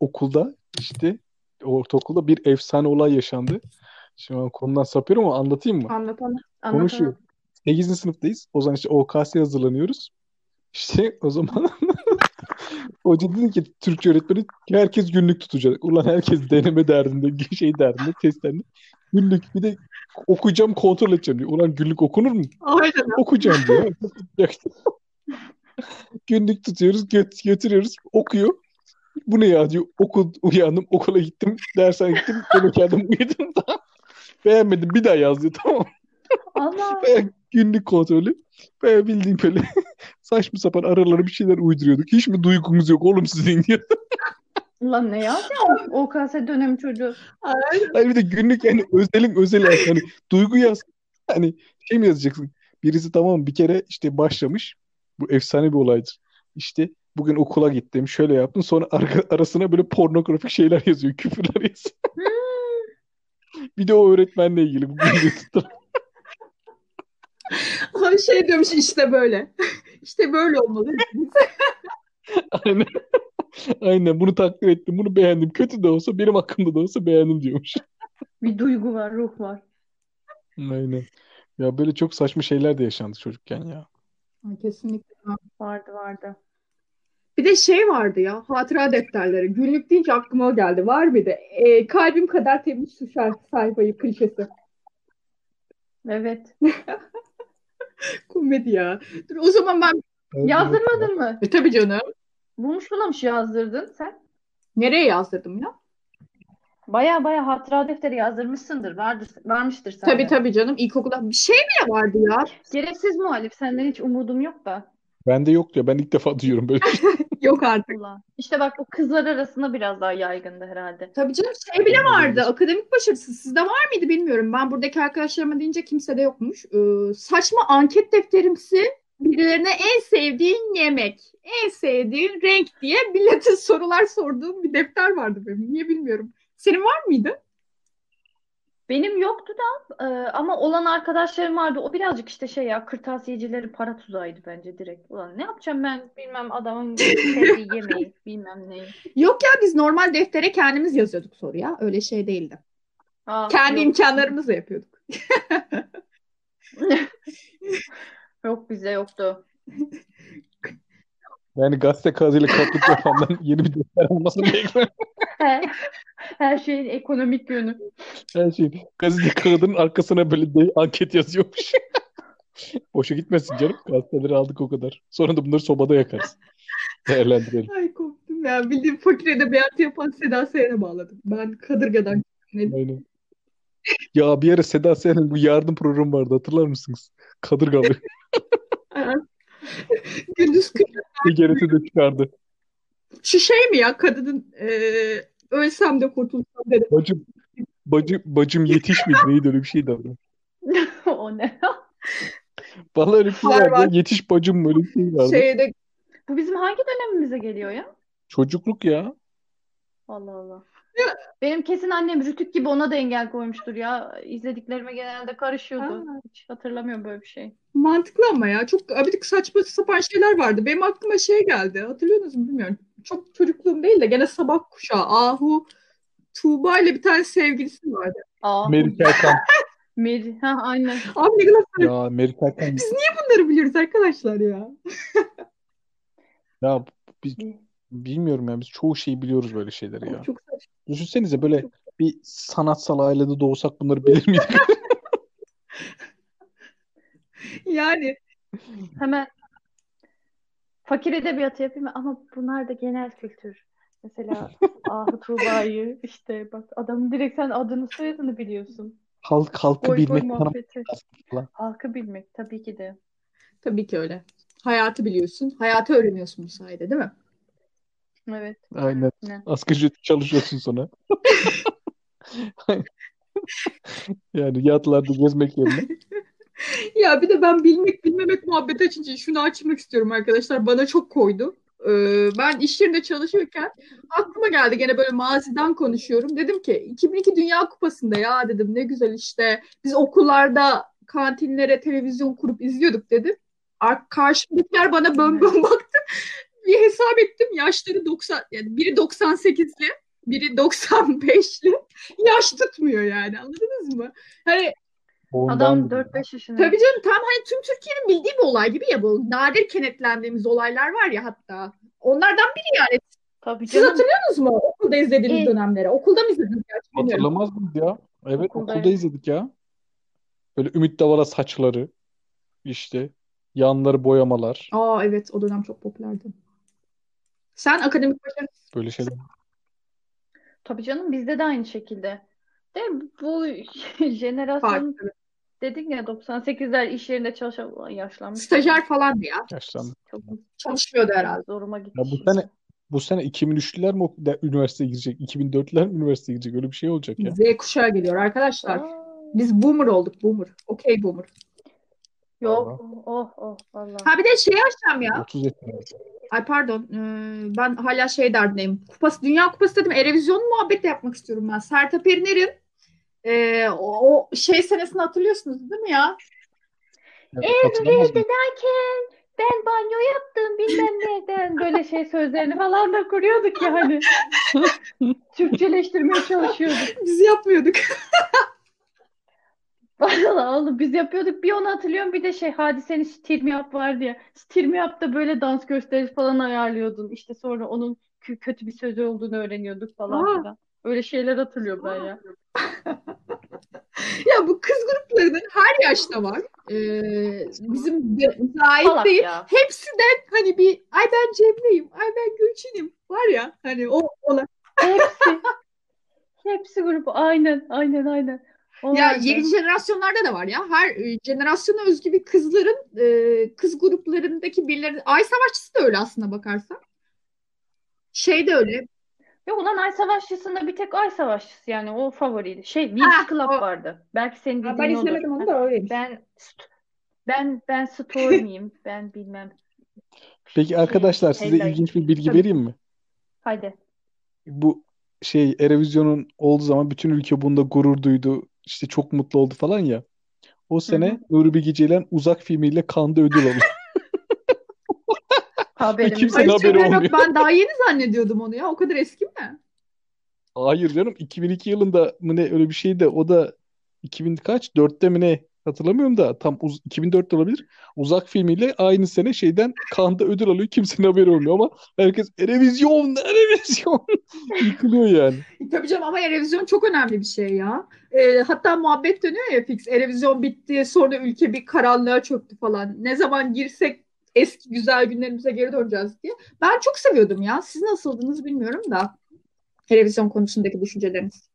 okulda işte ortaokulda bir efsane olay yaşandı. Şimdi ben konudan sapıyorum ama anlatayım mı? Anlat anlat. Konuşuyor. anlat. 8. sınıftayız. O zaman işte OKS'ye hazırlanıyoruz. İşte o zaman (laughs) hoca dedi ki Türkçe öğretmeni herkes günlük tutacak. Ulan herkes deneme derdinde, (laughs) şey derdinde, test derdinde. Günlük bir de okuyacağım, kontrol edeceğim diyor. Ulan günlük okunur mu? Aynen. Okuyacağım diyor. (laughs) Günlük tutuyoruz, göt götürüyoruz, okuyor. Bu ne ya diyor. Okul, uyandım, okula gittim, dersen gittim, yemek yedim, uyudum da. Beğenmedim, bir daha yaz diyor. Tamam. Allah. Günlük kontrolü. Baya bildiğim böyle saçma sapan aralara bir şeyler uyduruyorduk. Hiç mi duygunuz yok oğlum sizin diyor. Ulan (laughs) ne yazacağım? OKS dönemi çocuğu. Hani bir de günlük yani özelin özel yaz. Hani duygu yaz. Hani şey mi yazacaksın? Birisi tamam bir kere işte başlamış. Bu efsane bir olaydır. İşte bugün okula gittim, şöyle yaptım. Sonra arka- arasına böyle pornografik şeyler yazıyor, küfürler yazıyor. (laughs) Bir de o öğretmenle ilgili bu günlüğü tuttu. Ama şey diyormuş işte böyle. İşte böyle olmalı. (laughs) Aynen. Aynen bunu takdir ettim, bunu beğendim. Kötü de olsa benim hakkımda da olsa beğendim diyormuş. (laughs) Bir duygu var, ruh var. Aynen. Ya böyle çok saçma şeyler de yaşandı çocukken ya. Kesinlikle. Vardı vardı. Bir de şey vardı ya hatıra defterleri. Günlük deyince aklıma o geldi. Var mıydı? Ee, kalbim kadar temiz şu sayfayı klişesi. Evet. (laughs) (laughs) Komedi ya. Dur, o zaman ben Yazdırmadın mı? e, tabii canım. Bulmuş bulamış yazdırdın sen. Nereye yazdırdım ya? Baya baya hatıra defteri yazdırmışsındır. Vardır, varmıştır sende. Tabii tabii canım. İlkokulda bir şey mi vardı ya? Gereksiz muhalif. Senden hiç umudum yok da. Bende yok ya ben ilk defa duyuyorum böyle. şey. (laughs) Yok artık. Ulan. İşte bak bu kızlar arasında biraz daha yaygındı herhalde. Tabii canım şey bile vardı. Akademik başarısı sizde var mıydı bilmiyorum. Ben buradaki arkadaşlarıma deyince kimsede yokmuş. Ee, saçma anket defterimsi birilerine en sevdiğin yemek, en sevdiğin renk diye millete sorular sorduğum bir defter vardı benim. Niye bilmiyorum. Senin var mıydı? Benim yoktu da e, ama olan arkadaşlarım vardı. O birazcık işte şey ya kırtasiyecilerin para tuzağıydı bence direkt. Ulan ne yapacağım ben bilmem adamın sevdiği (laughs) yemeği bilmem neyi. Yok ya biz normal deftere kendimiz yazıyorduk soruya. Öyle şey değildi. Aa, Kendi yok. imkanlarımızla yapıyorduk. (laughs) Yok bizde yoktu. Yani gazete kağıdıyla kaplık yapandan yeni bir defter olmasını bekliyorum. (laughs) Her, her şeyin ekonomik yönü. Her şey. Gazete kağıdının arkasına böyle de anket yazıyormuş. (laughs) Boşa gitmesin canım. Gazeteleri aldık o kadar. Sonra da bunları sobada yakarız. Değerlendirelim. Ay korktum ya. Bildiğim fakir edebiyatı yapan Seda Sayan'a bağladım. Ben Kadırga'dan Aynen. Ya bir ara Seda Sayan'ın bu yardım programı vardı hatırlar mısınız? Kadırgalı. gündüz. (laughs) TGRT de çıkardı. Şey mi ya kadının e, ölsem de kurtulsam dedi. Bacım, bacım, bacım yetiş? (laughs) Neydi öyle bir şeydi adı. (laughs) O ne? Vallahi öyle bir şey Var, vardı. var. Yetiş bacım mı öyle bir şey vardı. Şeyde Bu bizim hangi dönemimize geliyor ya? Çocukluk ya. Allah Allah. Benim kesin annem Rütük gibi ona da engel koymuştur ya. İzlediklerime genelde karışıyordu. Ha. Hiç hatırlamıyorum böyle bir şey. Mantıklı ama ya. Çok abidik saçma sapan şeyler vardı. Benim aklıma şey geldi. Hatırlıyorsunuz mu bilmiyorum. Çok çocukluğum değil de gene sabah kuşağı. Ahu Tuğba ile bir tane sevgilisi vardı. Erkan. (laughs) Meri. Ha, aynen. Abi ne kadar Ya Amerika Erkan. Biz niye bunları biliyoruz arkadaşlar ya? (laughs) Ya biz, bilmiyorum ya biz çoğu şeyi biliyoruz böyle şeyleri ya. Çok saçma. Düşünsenize böyle bir sanatsal ailede doğsak bunları bilir miydik? (laughs) Yani Hemen fakir edebiyatı yapayım? Ama bunlar da genel kültür. Mesela (laughs) Ahu Tuğba'yı işte bak adamın direkt sen adını soyadını biliyorsun. Halk halkı Boy boy bilmek tanımak muhabbeti. Halkı bilmek tabii ki de. tabii ki öyle. Hayatı biliyorsun. Hayatı öğreniyorsun bu sayede değil mi? Evet. Aynen. Ne? Asgari çalışıyorsun sonra. (laughs) (laughs) Yani yatlarda gezmek yerine. Ya bir de ben bilmek bilmemek muhabbeti açınca şunu açmak istiyorum arkadaşlar. Bana çok koydu. Ee, ben iş yerinde çalışırken aklıma geldi gene böyle maziden konuşuyorum. Dedim ki 2002 Dünya Kupası'nda ya dedim ne güzel işte biz okullarda kantinlere televizyon kurup izliyorduk dedim. Ar- Karşımdakiler bana bön bön baktı. (laughs) Bir hesap ettim yaşları 90 yani biri 98'li biri 95'li yaş tutmuyor yani anladınız mı? Hani Ondan Adam 4-5 yaşında. Tabii canım tam hani tüm Türkiye'nin bildiği bir olay gibi ya bu nadir kenetlendiğimiz olaylar var ya hatta. Onlardan biri yani. Tabii Siz canım. hatırlıyorsunuz mu okulda izlediğiniz İyi. dönemlere? Okulda mı izlediniz. Hatırlamaz mıyız ya? Evet Okulda, okulda evet. izledik ya. Böyle Ümit Davala saçları işte yanları boyamalar Aa evet o dönem çok popülerdi. Sen akademik başarı böyle şeyler. Tabii canım bizde de aynı şekilde. De bu (laughs) jenerasyon farklı. Dedik ya 98'ler iş yerinde çalışan yaşlanmış. Stajyer falandı ya. Yaşlandı. Çok Çalışmıyordu herhalde. zoruma gitti. Ya bu sene bu sene 2003'lüler mi de- üniversiteye girecek? 2004'ler mi üniversiteye girecek? Öyle bir şey olacak ya. Z kuşağı geliyor arkadaşlar. Aa, Biz boomer olduk boomer. Okey boomer. yok. Oh oh vallahi. Ha bir de şey açacağım ya. 30 yaşında. Ay pardon. Ee, ben hala şey derdindeyim. Kupası, Dünya Kupası dedim. Erevizyon muhabbet de yapmak istiyorum ben. Sertab Erener'in ee, o, o şey senesini hatırlıyorsunuz değil mi ya? Evet, hatırlamaz mısın? derken ben banyo yaptım bilmem nereden böyle şey sözlerini falan da kuruyorduk ya hani. (laughs) Türkçeleştirmeye çalışıyorduk. Biz yapmıyorduk. (laughs) Vallahi oğlum biz yapıyorduk. Bir onu hatırlıyorum bir de şey Hadise'nin Stir Me Up vardı ya. Stir Me Up'ta böyle dans gösterisi falan ayarlıyordun. İşte sonra onun kö- kötü bir sözü olduğunu öğreniyorduk falan Aa. filan. Öyle şeyler hatırlıyorum ben ya. (laughs) Ya bu kız gruplarının her yaşta var. Ee, bizim de, ait değil. ya. Hepsinden hani bir ay ben Cemre'yim, ay ben Gülçin'im var ya hani o olay. Hepsi. (laughs) Hepsi grubu. Aynen, aynen, aynen. O Ya yeni jenerasyonlarda da var ya. Her e, jenerasyona özgü bir kızların e, kız gruplarındaki birileri. Ay Savaşçısı da öyle aslında bakarsan. Şey de öyle. Yok ulan Ay Savaşçısı'nda bir tek Ay Savaşçısı yani o favoriydi. Şey Winx Club o- vardı. Belki senin Ha, dediğin ben odur. izlemedim onu da öyleymiş. Ben ben ben Storm'yim. (laughs) Ben bilmem. Peki arkadaşlar size Helal. ilginç bir bilgi Tabii. vereyim mi? Haydi. Bu şey Erevizyon'un olduğu zaman bütün ülke bunda gurur duydu. İşte çok mutlu oldu falan ya. O sene Nuri Bilge Ceylan Uzak filmiyle Cannes'da ödül aldı. (laughs) Haberimiz Kimse- Ay, Senin haberi şaka yok. olmuyor. Ben daha yeni zannediyordum onu ya. O kadar eski mi? Hayır canım 2002 yılında mı ne öyle bir şeydi. O da 2000 kaç? 4'te mi ne? Hatırlamıyorum da tam uz 2004'te olabilir. Uzak filmiyle aynı sene şeyden Cannes'da ödül alıyor. Kimsenin haberi olmuyor ama herkes Erevizyon, Erevizyon (laughs) yıkılıyor yani. Tabii canım ama Erevizyon çok önemli bir şey ya. Ee, hatta muhabbet dönüyor ya fix. Erevizyon bitti sonra ülke bir karanlığa çöktü falan. Ne zaman girsek eski güzel günlerimize geri döneceğiz diye. Ben çok seviyordum ya. Siz nasıldınız bilmiyorum da. Televizyon konusundaki düşünceleriniz.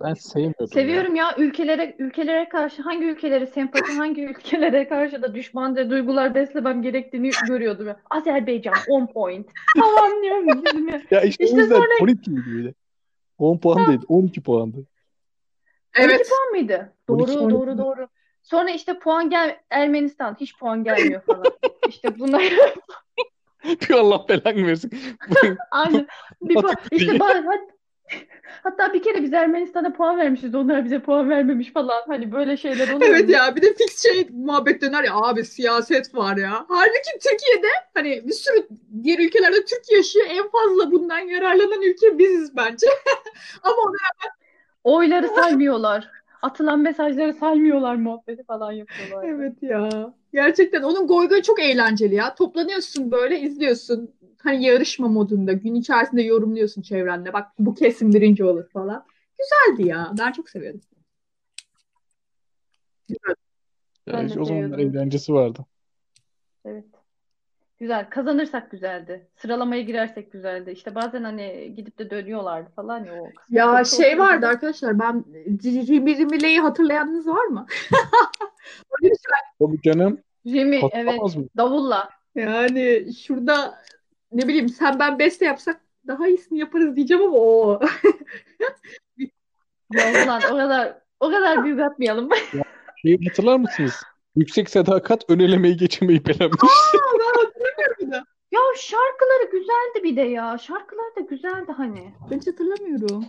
Ben sevmiyordum ya. Seviyorum ya ülkelere ülkelere karşı hangi ülkelere sempati hangi ülkelere karşı da düşmanca duygular beslemem gerektiğini görüyordum ya. Azerbaycan 10 point. Tamam diyorum ya. (laughs) Ya işte, İşte o yüzden sonra- 12 miydi böyle? 10 puan değil, 12 puandı. 12 Evet. puan mıydı? Doğru 12. doğru doğru. Sonra işte puan gel Ermenistan hiç puan gelmiyor falan. (laughs) İşte bunlar Bir Allah belanı versin. (laughs) aynı bir puan. İşte bazı Hatta bir kere biz Ermenistan'a puan vermişiz. Onlar bize puan vermemiş falan. Hani böyle şeyler oluyor. Evet ya bir de fix şey muhabbet döner ya abi siyaset var ya. Halbuki Türkiye'de hani bir sürü diğer ülkelerde Türk yaşıyor. En fazla bundan yararlanan ülke biziz bence. (laughs) Ama ona Oyları saymıyorlar. Atılan mesajları saymıyorlar muhabbeti falan yapıyorlar. evet ya. Gerçekten onun goy goy çok eğlenceli ya. Toplanıyorsun böyle izliyorsun. Hani yarışma modunda gün içerisinde yorumluyorsun çevrende. Bak bu kesin birinci olur falan. Güzeldi ya. Ben çok seviyordum. Ben de o zamanlar eğlencesi vardı. Evet. Güzel. Kazanırsak güzeldi. Sıralamaya girersek güzeldi. İşte bazen hani gidip de dönüyorlardı falan ya o kısmı Ya çok şey hoşuma vardı arkadaşlar ben Rimi Rimile'yi hatırlayanınız var mı? (laughs) Öyle bir şey- Tabii canım. Jimmy evet mı? davulla. Yani şurada ne bileyim sen ben beste yapsak daha iyisini yaparız diyeceğim ama o. (laughs) Ya ulan o kadar o kadar büyük atmayalım. Şeyi hatırlar mısınız? Yüksek sadakat ön elemeyi geçemeyi beğenmiş. Ben hatırlamıyorum da. Ya şarkıları güzeldi bir de ya. Şarkılar da güzeldi hani. Ben hiç hatırlamıyorum.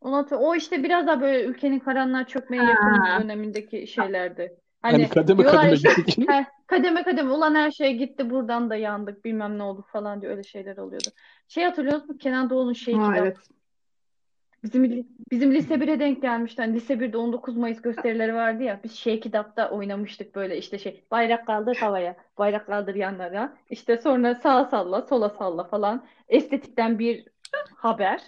Onu o işte biraz daha böyle ülkenin karanlığa çökmeye yakın dönemindeki şeylerdi. Hani Hani kademe kademe işte gittik. (laughs) he, kademe kademe ulan her şey gitti buradan da yandık bilmem ne oldu falan diye öyle şeyler oluyordu. Şey hatırlıyor musun? Kenan Doğulu'nun şey Ha kitap. evet. Bizim li- bizim lise 1'e denk gelmişti. Hani lise 1'de 19 Mayıs gösterileri vardı ya. Biz şey kitapta oynamıştık böyle işte şey bayrak kaldır havaya, bayrak kaldır yanlara. İşte sonra sağa salla, sola salla falan. Estetikten bir haber.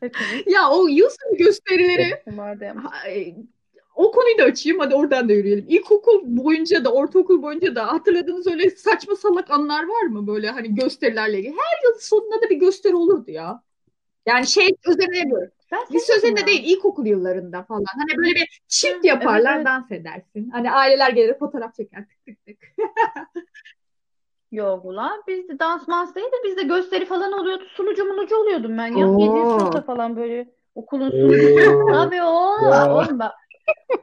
Hepimiz Ya o yıl sonu gösterileri vardı ha, e, o konuyu da açayım hadi oradan da yürüyelim. İlkokul boyunca da ortaokul boyunca da hatırladığınız öyle saçma salak anlar var mı böyle hani gösterilerle ilgili? Her yıl sonunda da bir gösteri olurdu ya. Yani şey üzerine demiyorum. Ben Lise seviyordum üzerinde değil ilkokul yıllarında falan. Hani böyle bir (laughs) çift Evet, yaparlar evet. dans edersin. Hani aileler gelir fotoğraf çeker tık tık tık. (laughs) Yok ulan bizde dans mans değil de bizde gösteri falan oluyordu. Sunucu munucu oluyordum ben ya. Oo. 7. sınıfta falan böyle okulun sunucusu. Oo. Tabii (laughs) oğlum. Ya. Oğlum bak.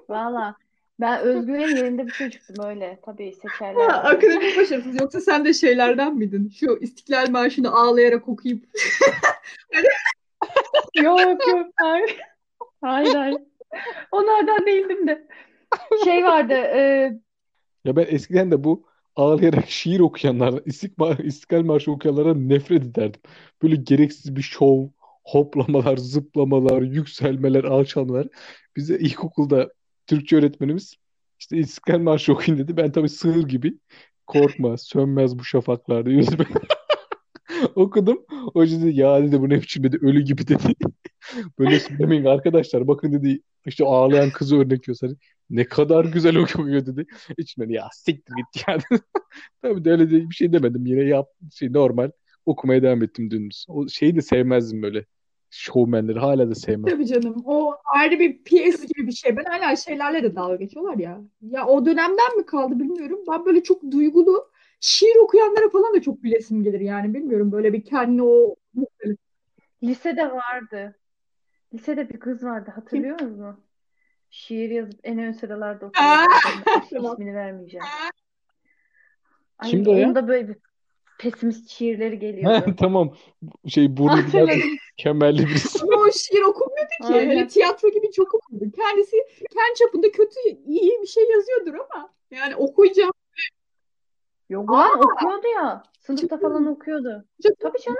Valla. Ben özgüven yerinde bir çocuktum öyle. Tabii seçerler. Ha, akademik başarısız yoksa sen de şeylerden miydin? Şu İstiklal Marşı'nı ağlayarak okuyup (laughs) Yok yok hayır. Hayır hayır. Onlardan değildim de. Şey vardı. E, Ya ben eskiden de bu ağlayarak şiir okuyanlar, İstiklal, İstiklal Marşı okuyanlara nefret ederdim. Böyle gereksiz bir şov, hoplamalar, zıplamalar, yükselmeler, alçalmalar. Bize ilkokulda Türkçe öğretmenimiz işte İstiklal Marşı okuyun dedi. Ben tabii sığır gibi korkma, sönmez bu şafaklarda (laughs) yüzüme. (laughs) Okudum. Hoca dedi ya dedi bu ne biçim dedi ölü gibi dedi. (laughs) Böyle söylemeyin arkadaşlar. Bakın dedi işte ağlayan kızı örnek gösterdi. Ne kadar güzel okuyor dedi. İçimden ya siktir git ya. (laughs) Tabii de öyle de bir şey demedim. Yine yap şey normal okumaya devam ettim dümdüz. O şeyi de sevmezdim böyle. Şovmenleri hala da sevmem. Tabii canım. O ayrı bir piyes gibi bir şey. Ben hala şeylerle de dalga geçiyorlar ya. Ya o dönemden mi kaldı bilmiyorum. Ben böyle çok duygulu şiir okuyanlara falan da çok gülesim gelir yani. Bilmiyorum böyle bir kendini o (laughs) lisede vardı. Lisede bir kız vardı. Hatırlıyor musun? Şiir yazıp en ön sıralarda (laughs) tamam. ismini vermeyeceğim. Ay, Kimdi o ya? onda böyle bir pesimist şiirleri Ha, geliyordu. (laughs) tamam. Şey burnu kemerli birisi. Ama o şiir okunmuyordu ki. Aynen. Hani tiyatro gibi çok okundu. Kendisi kendi çapında kötü iyi bir şey yazıyordur ama yani okuyacağım. Yok lan okuyordu ya. Sınıfta falan okuyordu. Tabii canım.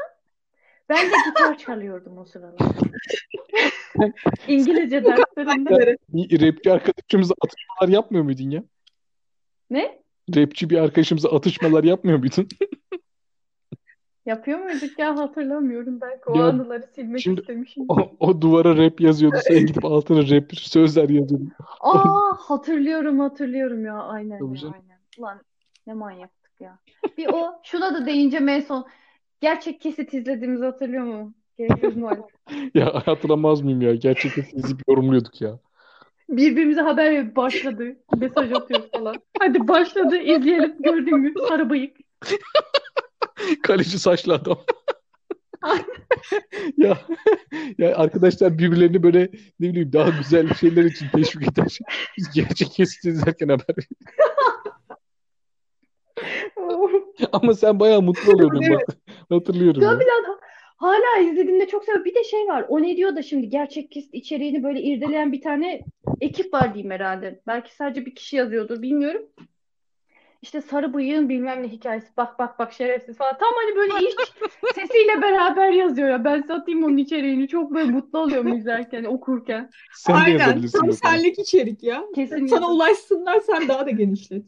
Ben de gitar çalıyordum o sıralar. (laughs) İngilizce derslerinde. Bir rapçi arkadaşımıza atışmalar yapmıyor muydun ya? Ne? Rapçi bir arkadaşımıza atışmalar yapmıyor muydun? (laughs) Yapıyor muyduk ya hatırlamıyorum. Belki o Ya, anıları silmek şimdi- istemişim. O, o duvara rap yazıyordu. Sen gidip altına rap sözler yazıyordun. Aa hatırlıyorum hatırlıyorum ya. Aynen Tabii ya canım. aynen. Ulan ne manyaktık ya. Bir o şuna da değince en son gerçek kesit izlediğimizi hatırlıyor mu? Gereksiz muhalif. Ya hatırlamaz mıyım ya? Gerçekten sizi yorumluyorduk ya. Birbirimize haber verip başladı. Mesaj atıyoruz falan. Hadi başladı izleyelim. Gördün mü? Sarı bıyık. (laughs) Kaleci saçlı adam. (laughs) Ya ya arkadaşlar birbirlerini böyle ne bileyim daha güzel şeyler için teşvik eder. Biz gerçek kesit izlerken haber. (laughs) Ama sen bayağı mutlu oluyordun bak. (laughs) Hatırlıyorum ya. Tabii lan Hala izlediğimde çok seviyorum. Bir de şey var. O ne diyor da şimdi gerçek kist içeriğini böyle irdeleyen bir tane ekip var diyeyim herhalde. Belki sadece bir kişi yazıyordur bilmiyorum. İşte sarı bıyığın bilmem ne hikayesi. Bak bak bak şerefsiz falan. Tam hani böyle iç (laughs) sesiyle beraber yazıyor ya. Ben satayım onun içeriğini. Çok böyle mutlu oluyorum izlerken, okurken. Sen de Aynen. yazabilirsin Tam bakalım. senlik içerik ya. Kesin Sana ulaşsınlar sen daha da genişlet.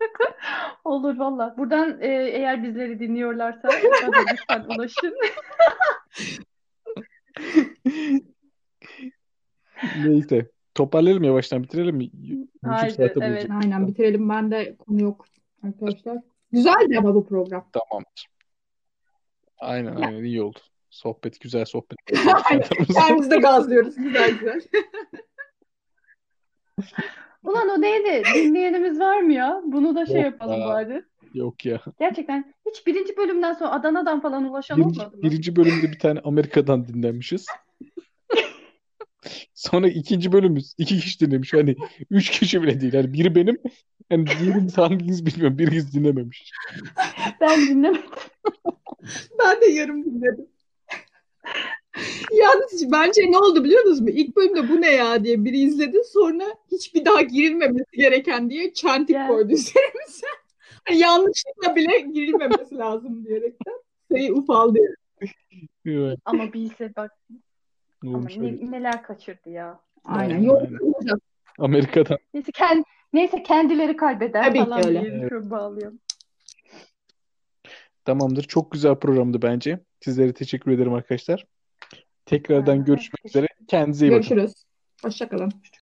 (laughs) Olur valla. Buradan e, eğer bizleri dinliyorlarsa (laughs) bana lütfen ulaşın. (laughs) Neyse. Toparlayalım yavaştan bitirelim mi? Haydi, saate evet. bulacak. Aynen bitirelim. Ben de konu yok arkadaşlar. Güzeldi ama bu program. Tamamdır. Aynen aynen iyi oldu. Sohbet güzel sohbet. Aynen. Kendimizi de gazlıyoruz. Güzel güzel. Ulan o neydi? Dinleyenimiz var mı ya? Bunu da şey Yok yapalım ya. bari. Yok ya. Gerçekten hiç birinci bölümden sonra Adana'dan falan ulaşan Birinci, olmadı mı? birinci bölümde bir tane Amerika'dan dinlenmişiz. (laughs) Sonra ikinci bölümümüz iki kişi dinlemiş. Hani üç kişi bile değil. Yani biri benim. Yani diğerimiz hanginiz bilmiyorum. Biriniz dinlememiş. Ben dinlemedim. Ben de yarım dinledim. Yalnız bence ne oldu biliyor musunuz mu? İlk bölümde bu ne ya diye biri izledi. Sonra hiç bir daha girilmemesi gereken diye çentik Ya. koydu üzerimize. Hani (laughs) yanlışlıkla bile girilmemesi lazım diyerekten. Sayı ufaldı. Evet. Ama bilse bak ama ne- neler kaçırdı ya. Aynen. Aynen, Yok aynen. Amerika'dan. Neyse, kend, neyse kendileri kaybeder Tabii ki falan öyle. diye Evet. bağlıyorum. Tamamdır. Çok güzel programdı bence. Sizlere teşekkür ederim arkadaşlar. Tekrardan Ha, görüşmek üzere. Kendinize iyi bakın. Görüşürüz. Hoşçakalın.